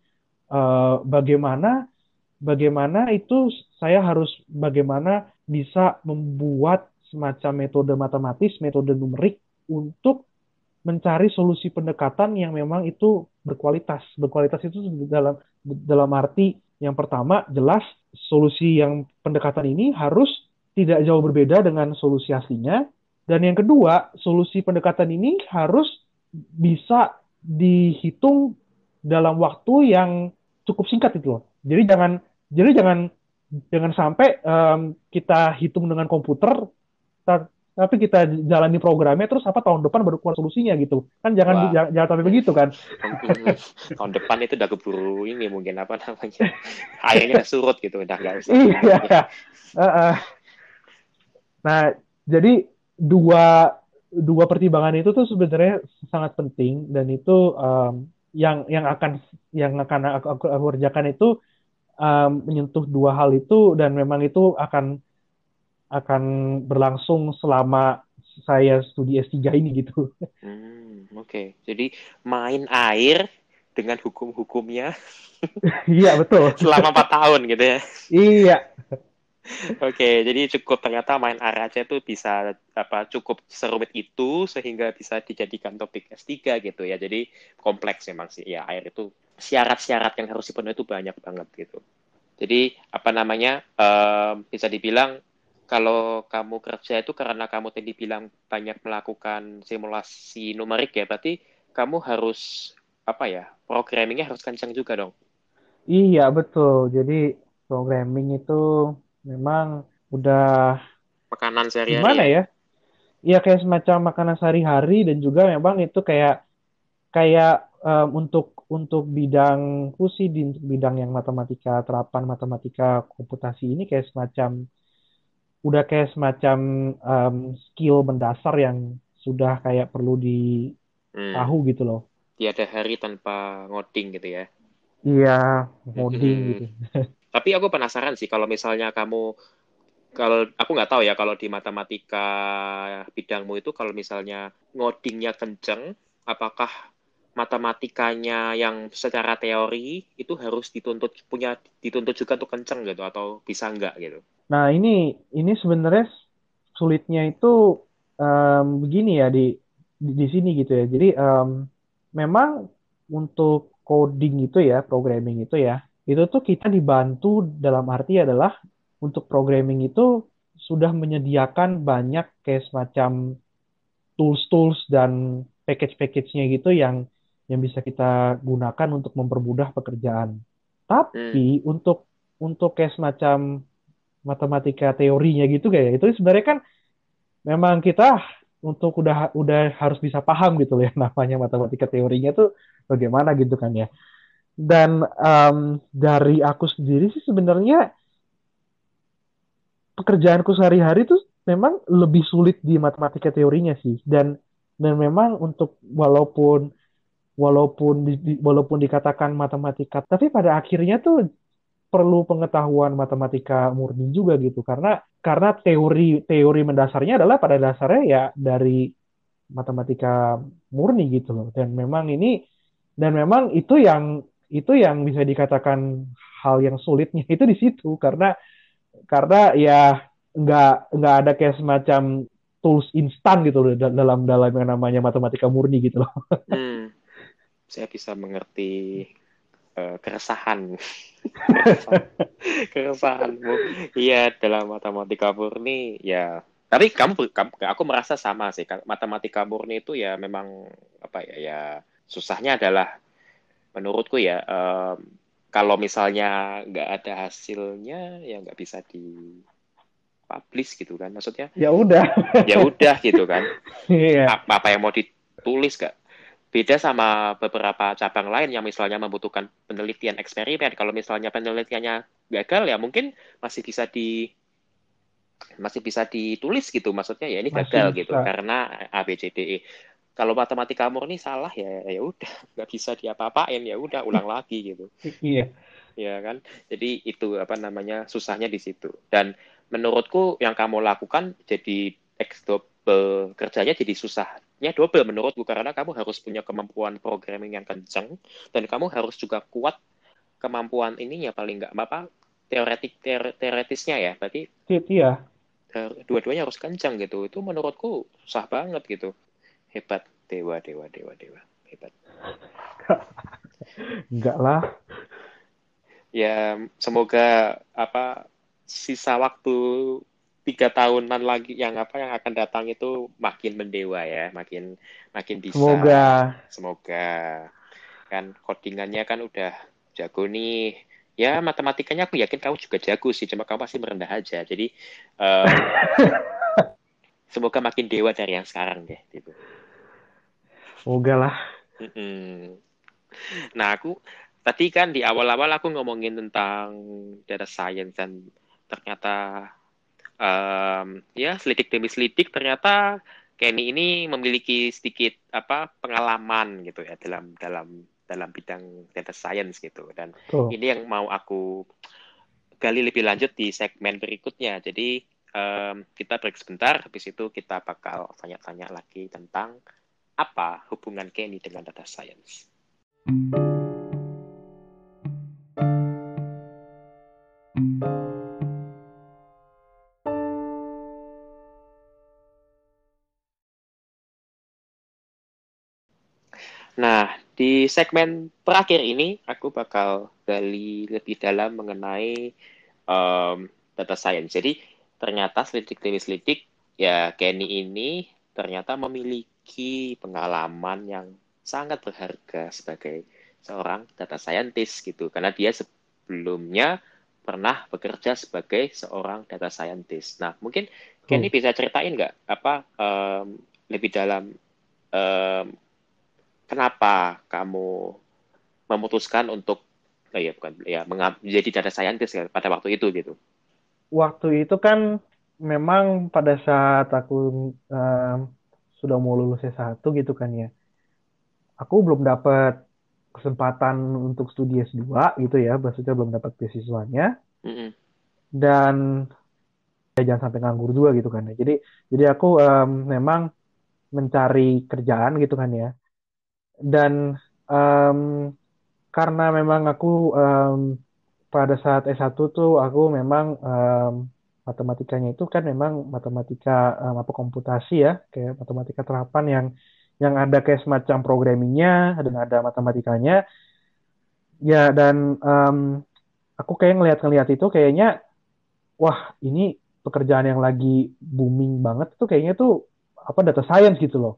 Speaker 2: eh, bagaimana bagaimana itu saya harus bagaimana bisa membuat semacam metode matematis, metode numerik untuk mencari solusi pendekatan yang memang itu berkualitas. Berkualitas itu dalam dalam arti yang pertama jelas solusi yang pendekatan ini harus tidak jauh berbeda dengan solusi aslinya dan yang kedua solusi pendekatan ini harus bisa dihitung dalam waktu yang cukup singkat itu loh. Jadi jangan jadi jangan jangan sampai um, kita hitung dengan komputer tapi kita jalani programnya terus apa tahun depan baru keluar solusinya gitu. Kan jangan jangan, jangan sampai begitu kan.
Speaker 1: Tahun depan itu udah keburu ini mungkin apa namanya. Airnya udah surut gitu udah nggak usah
Speaker 2: iya uh, uh. nah jadi dua dua pertimbangan itu tuh sebenarnya sangat penting dan itu um, yang yang akan yang akan aku, aku, aku kerjakan itu um, menyentuh dua hal itu dan memang itu akan akan berlangsung selama saya studi S3 ini gitu.
Speaker 1: Hmm, Oke, okay. jadi main air dengan hukum-hukumnya.
Speaker 2: iya betul.
Speaker 1: selama empat tahun gitu ya.
Speaker 2: Iya.
Speaker 1: Oke, okay, jadi cukup ternyata main air aja tuh bisa apa cukup serumit itu sehingga bisa dijadikan topik S3 gitu ya. Jadi kompleks memang sih ya air itu syarat-syarat yang harus dipenuhi itu banyak banget gitu. Jadi apa namanya um, bisa dibilang kalau kamu kerja itu karena kamu tadi bilang banyak melakukan simulasi numerik ya, berarti kamu harus apa ya programmingnya harus kencang juga dong.
Speaker 2: Iya betul. Jadi programming itu memang udah
Speaker 1: makanan sehari-hari.
Speaker 2: Gimana ya? ya? Iya kayak semacam makanan sehari-hari dan juga memang itu kayak kayak um, untuk untuk bidang fusi di bidang yang matematika terapan matematika komputasi ini kayak semacam udah kayak semacam um, skill mendasar yang sudah kayak perlu di hmm. tahu gitu loh.
Speaker 1: Tiada hari tanpa ngoding gitu ya.
Speaker 2: Iya, ngoding hmm. gitu.
Speaker 1: Tapi aku penasaran sih kalau misalnya kamu kalau aku nggak tahu ya kalau di matematika bidangmu itu kalau misalnya ngodingnya kenceng, apakah matematikanya yang secara teori itu harus dituntut punya dituntut juga untuk kenceng gitu atau bisa enggak gitu?
Speaker 2: Nah ini ini sebenarnya sulitnya itu um, begini ya di, di di sini gitu ya. Jadi um, memang untuk coding itu ya, programming itu ya, itu tuh kita dibantu dalam arti adalah untuk programming itu sudah menyediakan banyak kayak semacam tools-tools dan package-package-nya gitu yang yang bisa kita gunakan untuk mempermudah pekerjaan. Tapi hmm. untuk untuk kayak semacam matematika teorinya gitu kayak itu sebenarnya kan memang kita untuk udah udah harus bisa paham gitu ya namanya matematika teorinya tuh bagaimana gitu kan ya. Dan um, dari aku sendiri sih sebenarnya pekerjaanku sehari-hari tuh memang lebih sulit di matematika teorinya sih dan dan memang untuk walaupun walaupun di, walaupun dikatakan matematika tapi pada akhirnya tuh perlu pengetahuan matematika murni juga gitu. Karena karena teori teori mendasarnya adalah pada dasarnya ya dari matematika murni gitu loh. Dan memang ini dan memang itu yang itu yang bisa dikatakan hal yang sulitnya itu di situ. Karena karena ya nggak nggak ada kayak semacam tools instan gitu loh dalam dalam yang namanya matematika murni gitu loh.
Speaker 1: Hmm. Saya bisa mengerti uh, keresahan. Keresahanmu iya dalam matematika murni ya. Tapi kamu, kamu aku merasa sama sih. Matematika murni itu ya memang apa ya ya susahnya adalah menurutku ya um, kalau misalnya nggak ada hasilnya ya nggak bisa di publish gitu kan maksudnya.
Speaker 2: Ya udah.
Speaker 1: Ya udah gitu kan. Iya. apa, apa yang mau ditulis gak Beda sama beberapa cabang lain yang misalnya membutuhkan penelitian eksperimen. Kalau misalnya penelitiannya gagal ya mungkin masih bisa di masih bisa ditulis gitu maksudnya ya ini gagal gitu karena A B C D E. Kalau matematika murni salah ya ya udah nggak bisa diapa-apain ya udah ulang lagi gitu.
Speaker 2: Iya.
Speaker 1: Ya kan. Jadi itu apa namanya susahnya di situ. Dan menurutku yang kamu lakukan jadi X double kerjanya jadi susah ya double menurutku karena kamu harus punya kemampuan programming yang kencang dan kamu harus juga kuat kemampuan ininya paling nggak apa teoretik teoretisnya ya. Berarti
Speaker 2: iya
Speaker 1: dua-duanya harus kencang gitu. Itu menurutku susah banget gitu. Hebat. Dewa dewa dewa dewa. Hebat.
Speaker 2: Enggak lah.
Speaker 1: Ya semoga apa sisa waktu tiga tahunan lagi yang apa yang akan datang itu makin mendewa ya, makin makin bisa.
Speaker 2: Semoga.
Speaker 1: Semoga. Kan codingannya kan udah jago nih. Ya matematikanya aku yakin kamu juga jago sih, cuma kamu pasti merendah aja. Jadi um, semoga makin dewa dari yang sekarang deh gitu.
Speaker 2: Semoga lah.
Speaker 1: Nah aku tadi kan di awal-awal aku ngomongin tentang data science dan ternyata um, ya selidik demi selidik ternyata Kenny ini memiliki sedikit apa pengalaman gitu ya dalam dalam dalam bidang data science gitu dan oh. ini yang mau aku gali lebih lanjut di segmen berikutnya jadi um, kita break sebentar habis itu kita bakal tanya-tanya lagi tentang apa hubungan Kenny dengan data science. Nah, di segmen terakhir ini aku bakal gali lebih dalam mengenai um, data science. Jadi ternyata selidik demi selidik ya Kenny ini ternyata memiliki pengalaman yang sangat berharga sebagai seorang data scientist gitu karena dia sebelumnya pernah bekerja sebagai seorang data scientist. Nah mungkin Kenny hmm. bisa ceritain nggak apa um, lebih dalam um, kenapa kamu memutuskan untuk oh ya bukan ya menjadi data scientist ya, pada waktu itu gitu?
Speaker 2: Waktu itu kan memang pada saat aku um, sudah mau lulus S1 gitu kan ya. Aku belum dapat kesempatan untuk studi S2 gitu ya, maksudnya belum dapat beasiswanya. Mm -hmm. Dan ya jangan sampai nganggur juga gitu kan ya. Jadi jadi aku um, memang mencari kerjaan gitu kan ya dan um, karena memang aku um, pada saat S1 tuh aku memang um, matematikanya itu kan memang matematika um, apa komputasi ya kayak matematika terapan yang yang ada kayak semacam programmingnya dan ada matematikanya ya dan um, aku kayak ngelihat-ngelihat itu kayaknya wah ini pekerjaan yang lagi booming banget tuh kayaknya tuh apa data science gitu loh.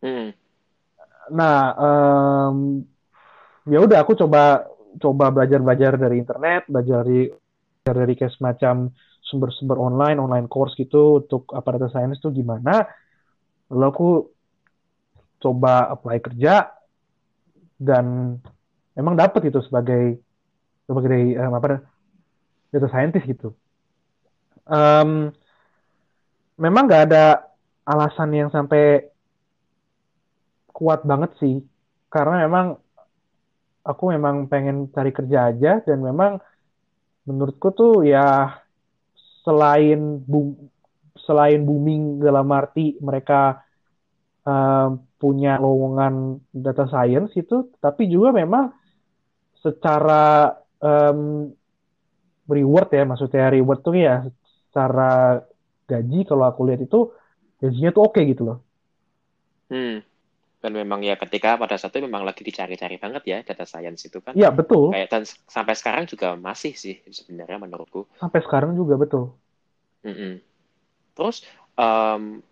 Speaker 2: Hmm nah um, ya udah aku coba coba belajar belajar dari internet belajar dari belajar dari kayak semacam sumber-sumber online online course gitu untuk apa data science itu gimana. Lalu aku coba apply kerja dan emang dapet itu sebagai sebagai um, apa data scientist gitu. Um, memang nggak ada alasan yang sampai kuat banget sih karena memang aku memang pengen cari kerja aja dan memang menurutku tuh ya selain boom, selain booming dalam arti mereka uh, punya lowongan data science itu tapi juga memang secara um, reward ya maksudnya reward tuh ya secara gaji kalau aku lihat itu gajinya tuh oke okay gitu loh.
Speaker 1: Hmm dan memang ya ketika pada saat itu memang lagi dicari-cari banget ya data science itu kan.
Speaker 2: Iya betul.
Speaker 1: Kayak dan sampai sekarang juga masih sih sebenarnya menurutku.
Speaker 2: Sampai sekarang juga betul.
Speaker 1: Mm -mm. terus um,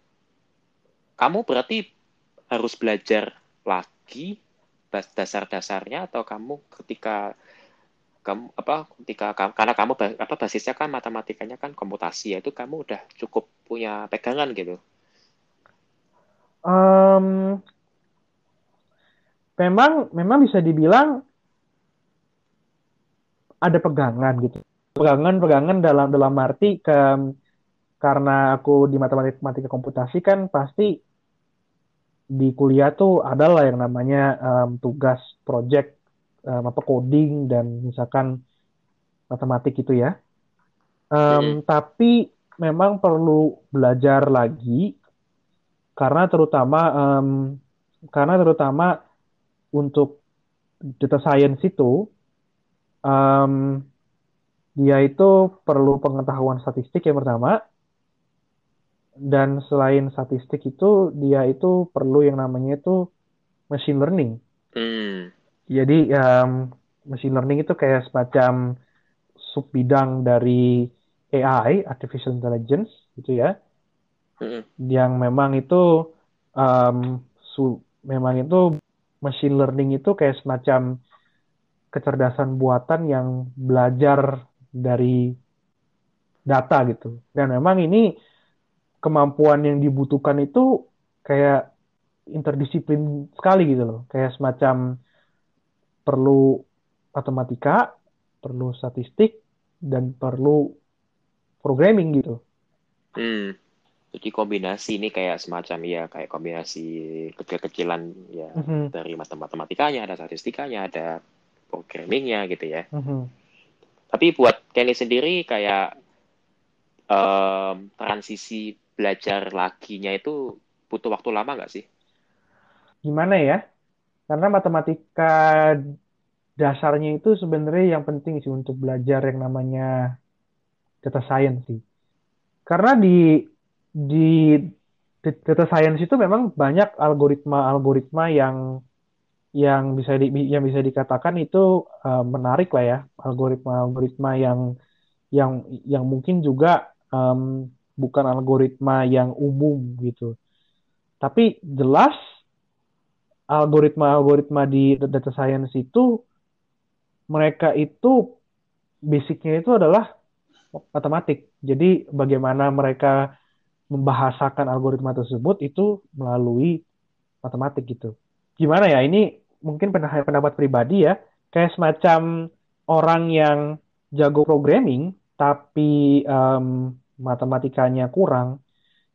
Speaker 1: kamu berarti harus belajar lagi dasar-dasarnya atau kamu ketika kamu apa ketika karena kamu apa basisnya kan matematikanya kan komputasi ya itu kamu udah cukup punya pegangan gitu?
Speaker 2: Um, memang memang bisa dibilang ada pegangan gitu pegangan pegangan dalam dalam arti ke karena aku di matematika komputasi kan pasti di kuliah tuh adalah yang namanya um, tugas project um, apa coding dan misalkan matematik itu ya um, hmm. tapi memang perlu belajar lagi karena terutama um, karena terutama untuk data science itu um, dia itu perlu pengetahuan statistik yang pertama dan selain statistik itu dia itu perlu yang namanya itu machine learning. Hmm. Jadi um, machine learning itu kayak semacam sub bidang dari AI artificial intelligence gitu ya, hmm. yang memang itu um, su memang itu machine learning itu kayak semacam kecerdasan buatan yang belajar dari data gitu. Dan memang ini kemampuan yang dibutuhkan itu kayak interdisiplin sekali gitu loh. Kayak semacam perlu matematika, perlu statistik, dan perlu programming gitu.
Speaker 1: Hmm. Jadi kombinasi ini kayak semacam ya kayak kombinasi kecil-kecilan ya mm-hmm. dari matematikanya, ada statistikanya, ada programmingnya gitu ya. Mm-hmm. Tapi buat Kenny sendiri kayak um, transisi belajar laginya itu butuh waktu lama nggak sih?
Speaker 2: Gimana ya? Karena matematika dasarnya itu sebenarnya yang penting sih untuk belajar yang namanya data science sih. Karena di di data science itu memang banyak algoritma-algoritma yang yang bisa di, yang bisa dikatakan itu uh, menarik lah ya. Algoritma-algoritma yang yang yang mungkin juga um, bukan algoritma yang umum gitu. Tapi jelas algoritma-algoritma di data science itu mereka itu basicnya itu adalah matematik. Jadi bagaimana mereka membahasakan algoritma tersebut itu melalui matematik gitu. Gimana ya? Ini mungkin pendapat pribadi ya, kayak semacam orang yang jago programming tapi um, matematikanya kurang,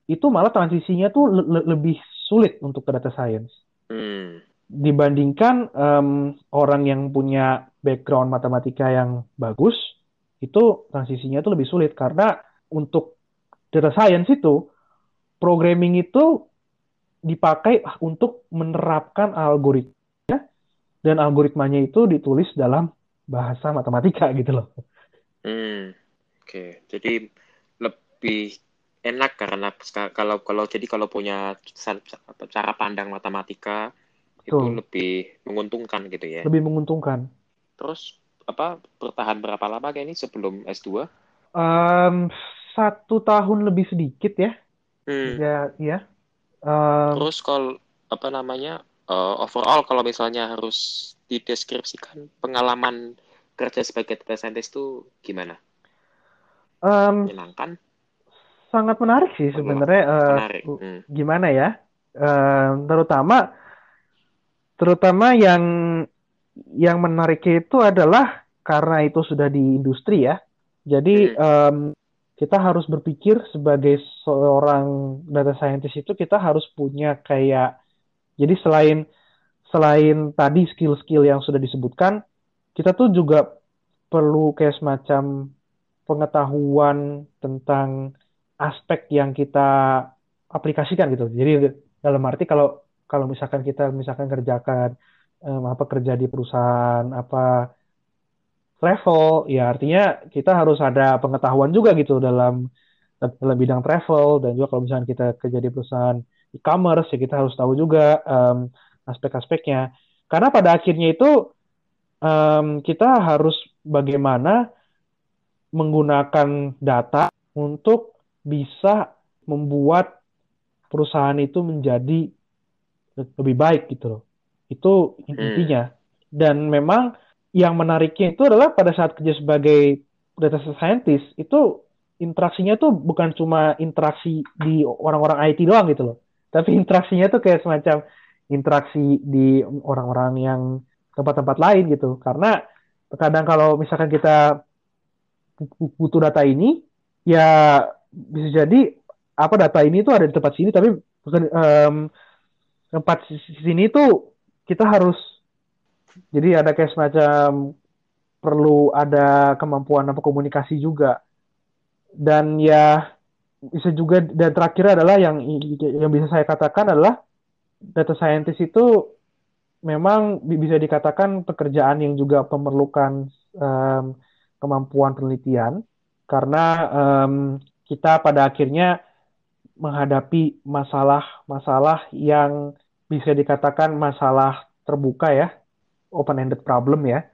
Speaker 2: itu malah transisinya tuh le lebih sulit untuk ke data science. Hmm. Dibandingkan um, orang yang punya background matematika yang bagus, itu transisinya tuh lebih sulit karena untuk data science itu programming itu dipakai untuk menerapkan algoritma dan algoritmanya itu ditulis dalam bahasa matematika gitu loh.
Speaker 1: Hmm, oke. Okay. Jadi lebih enak karena kalau kalau jadi kalau punya cara pandang matematika Betul. itu lebih menguntungkan gitu ya.
Speaker 2: Lebih menguntungkan.
Speaker 1: Terus apa bertahan berapa lama kayak ini sebelum S2?
Speaker 2: Um, satu tahun lebih sedikit ya. Hmm. Ya, ya.
Speaker 1: Um, Terus kalau apa namanya uh, overall kalau misalnya harus dideskripsikan pengalaman kerja sebagai data scientist itu gimana?
Speaker 2: Um, Menyenangkan? Sangat menarik sih sebenarnya. Uh, menarik. Hmm. Gimana ya? Uh, terutama terutama yang yang menariknya itu adalah karena itu sudah di industri ya. Jadi hmm. um, kita harus berpikir sebagai seorang data scientist itu kita harus punya kayak jadi selain selain tadi skill-skill yang sudah disebutkan kita tuh juga perlu kayak semacam pengetahuan tentang aspek yang kita aplikasikan gitu. Jadi dalam arti kalau kalau misalkan kita misalkan kerjakan um, apa kerja di perusahaan apa travel ya artinya kita harus ada pengetahuan juga gitu dalam dalam bidang travel dan juga kalau misalnya kita kerja di perusahaan e-commerce ya kita harus tahu juga um, aspek-aspeknya karena pada akhirnya itu um, kita harus bagaimana menggunakan data untuk bisa membuat perusahaan itu menjadi lebih baik gitu loh itu hmm. intinya hmm. dan memang yang menariknya itu adalah pada saat kerja sebagai data scientist itu interaksinya tuh bukan cuma interaksi di orang-orang IT doang gitu loh. Tapi interaksinya tuh kayak semacam interaksi di orang-orang yang tempat-tempat lain gitu. Karena terkadang kalau misalkan kita butuh data ini, ya bisa jadi apa data ini tuh ada di tempat sini, tapi um, tempat sini tuh kita harus jadi ada kayak semacam perlu ada kemampuan apa komunikasi juga. Dan ya bisa juga dan terakhir adalah yang yang bisa saya katakan adalah data scientist itu memang bisa dikatakan pekerjaan yang juga memerlukan um, kemampuan penelitian karena um, kita pada akhirnya menghadapi masalah-masalah yang bisa dikatakan masalah terbuka ya open-ended problem ya.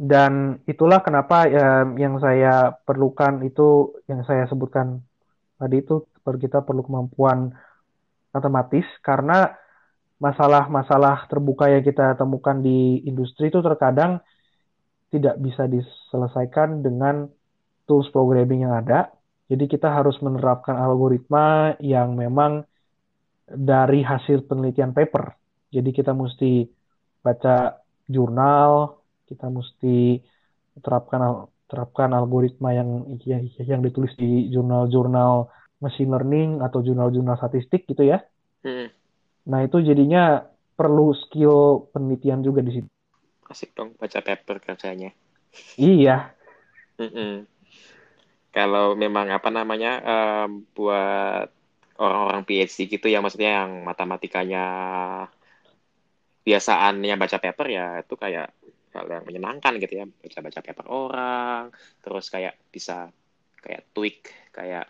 Speaker 2: Dan itulah kenapa ya, yang saya perlukan itu yang saya sebutkan tadi itu kita perlu kemampuan matematis karena masalah-masalah terbuka yang kita temukan di industri itu terkadang tidak bisa diselesaikan dengan tools programming yang ada. Jadi kita harus menerapkan algoritma yang memang dari hasil penelitian paper. Jadi kita mesti baca jurnal, kita mesti terapkan terapkan algoritma yang yang ditulis di jurnal-jurnal machine learning atau jurnal-jurnal statistik gitu ya. Hmm. Nah itu jadinya perlu skill penelitian juga di situ.
Speaker 1: Asik dong baca paper kerjanya.
Speaker 2: Iya.
Speaker 1: Mm Kalau memang apa namanya um, buat orang-orang PhD gitu ya maksudnya yang matematikanya biasaannya baca paper ya itu kayak hal yang menyenangkan gitu ya. Baca-baca paper orang terus kayak bisa kayak tweak kayak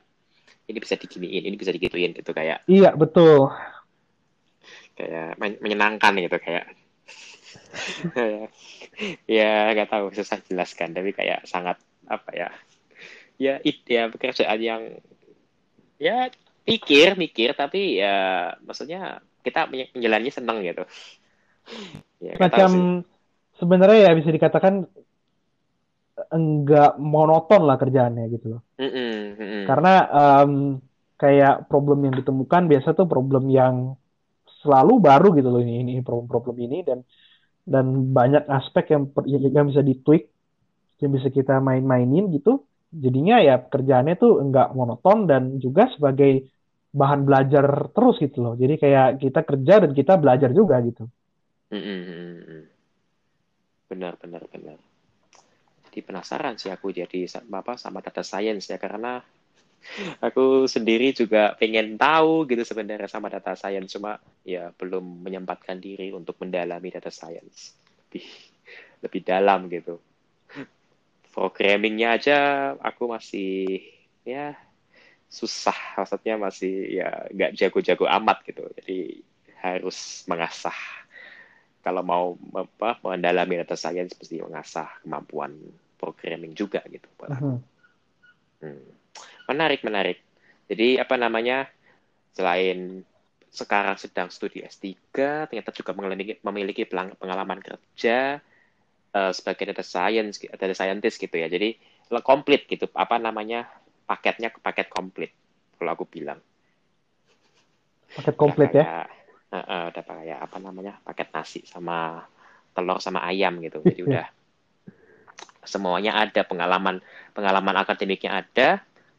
Speaker 1: ini bisa diginiin ini bisa digituin gitu kayak.
Speaker 2: Iya betul.
Speaker 1: Kayak menyenangkan gitu kayak. Ya nggak tahu susah jelaskan tapi kayak sangat apa ya ya it ya pekerjaan yang ya pikir mikir tapi ya maksudnya kita menjalani seneng gitu
Speaker 2: ya, macam sebenarnya ya bisa dikatakan enggak monoton lah kerjaannya gitu loh. Mm -mm, mm -mm. Karena um, kayak problem yang ditemukan biasa tuh problem yang selalu baru gitu loh ini ini problem problem ini dan dan banyak aspek yang yang bisa ditweak yang bisa kita main-mainin gitu. Jadinya ya kerjaannya tuh enggak monoton dan juga sebagai bahan belajar terus gitu loh. Jadi kayak kita kerja dan kita belajar juga gitu. Mm.
Speaker 1: Benar benar benar. Jadi penasaran sih aku jadi apa sama data science ya karena aku sendiri juga pengen tahu gitu sebenarnya sama data science cuma ya belum menyempatkan diri untuk mendalami data science. Lebih lebih dalam gitu. Programmingnya aja aku masih ya susah. Maksudnya masih ya nggak jago-jago amat gitu. Jadi harus mengasah kalau mau apa mendalami data science pasti mengasah kemampuan programming juga gitu. Uh -huh. hmm. Menarik menarik. Jadi apa namanya selain sekarang sedang studi S3 ternyata juga memiliki, memiliki pengalaman kerja uh, sebagai data science data scientist gitu ya. Jadi komplit gitu apa namanya paketnya ke paket komplit kalau aku bilang.
Speaker 2: Paket komplit ya
Speaker 1: uh, uh, udah kayak apa namanya paket nasi sama telur sama ayam gitu. Jadi udah semuanya ada pengalaman pengalaman akademiknya ada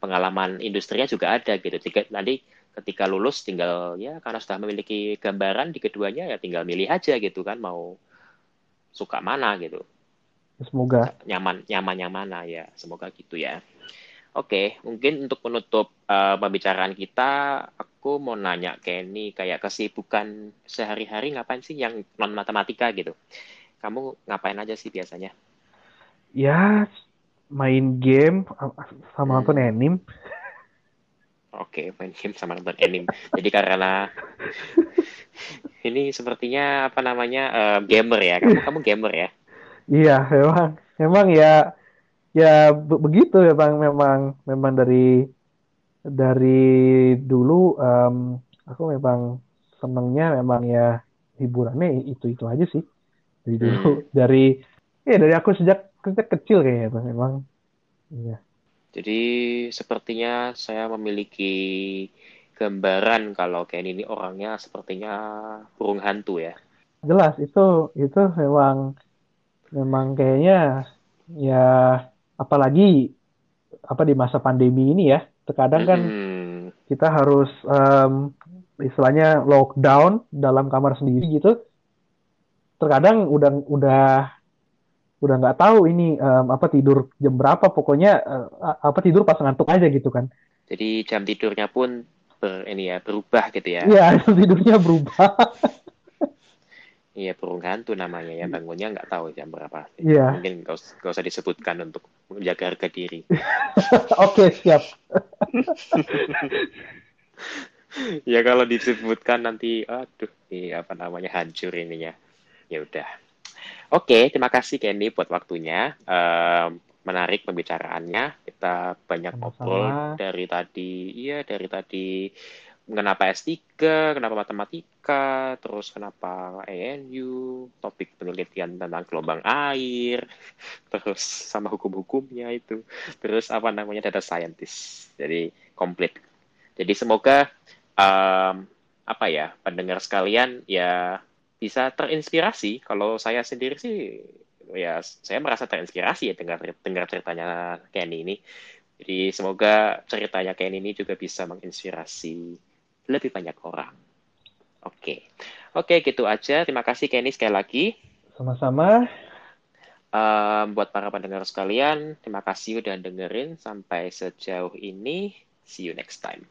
Speaker 1: pengalaman industrinya juga ada gitu. Jika nanti ketika lulus tinggal ya karena sudah memiliki gambaran di keduanya ya tinggal milih aja gitu kan mau suka mana gitu.
Speaker 2: Semoga.
Speaker 1: Nyaman nyaman yang mana ya semoga gitu ya. Oke, mungkin untuk menutup uh, pembicaraan kita, aku mau nanya Kenny kayak kesibukan sehari-hari ngapain sih yang non matematika gitu? Kamu ngapain aja sih biasanya?
Speaker 2: Ya, main game sama hmm. nonton anime.
Speaker 1: Oke, main game sama nonton anime. Jadi karena ini sepertinya apa namanya uh, gamer ya? Kamu kamu gamer ya?
Speaker 2: Iya, memang, memang ya ya be begitu ya bang memang memang dari dari dulu um, aku memang senengnya memang ya hiburannya itu itu aja sih. Dari dulu. Hmm. dari ya dari aku sejak sejak kecil kayaknya bang memang. Iya.
Speaker 1: Jadi sepertinya saya memiliki gambaran kalau kayak ini orangnya sepertinya burung hantu ya.
Speaker 2: Jelas itu itu memang memang kayaknya ya apalagi apa di masa pandemi ini ya terkadang kan hmm. kita harus um, istilahnya lockdown dalam kamar sendiri gitu. Terkadang udah udah udah nggak tahu ini um, apa tidur jam berapa. Pokoknya uh, apa tidur pas ngantuk aja gitu kan.
Speaker 1: Jadi jam tidurnya pun ber, ini ya berubah gitu ya.
Speaker 2: Iya tidurnya berubah
Speaker 1: Iya burung hantu namanya ya bangunnya nggak tahu jam berapa.
Speaker 2: Iya.
Speaker 1: Mungkin gak, gak usah disebutkan untuk menjaga harga diri.
Speaker 2: Oke siap.
Speaker 1: ya kalau disebutkan nanti, aduh, ini apa namanya hancur ininya. Ya udah. Oke, terima kasih Kenny buat waktunya. Um, menarik pembicaraannya. Kita banyak ngobrol dari tadi, iya dari tadi kenapa S3, kenapa matematika, terus kenapa ANU, topik penelitian tentang gelombang air, terus sama hukum-hukumnya itu, terus apa namanya data scientist. Jadi komplit. Jadi semoga um, apa ya pendengar sekalian ya bisa terinspirasi. Kalau saya sendiri sih ya saya merasa terinspirasi ya dengar dengar ceritanya Kenny ini. Jadi semoga ceritanya Kenny ini juga bisa menginspirasi lebih banyak orang. Oke, oke gitu aja. Terima kasih Kenny sekali lagi.
Speaker 2: Sama-sama.
Speaker 1: Um, buat para pendengar sekalian, terima kasih udah dengerin sampai sejauh ini. See you next time.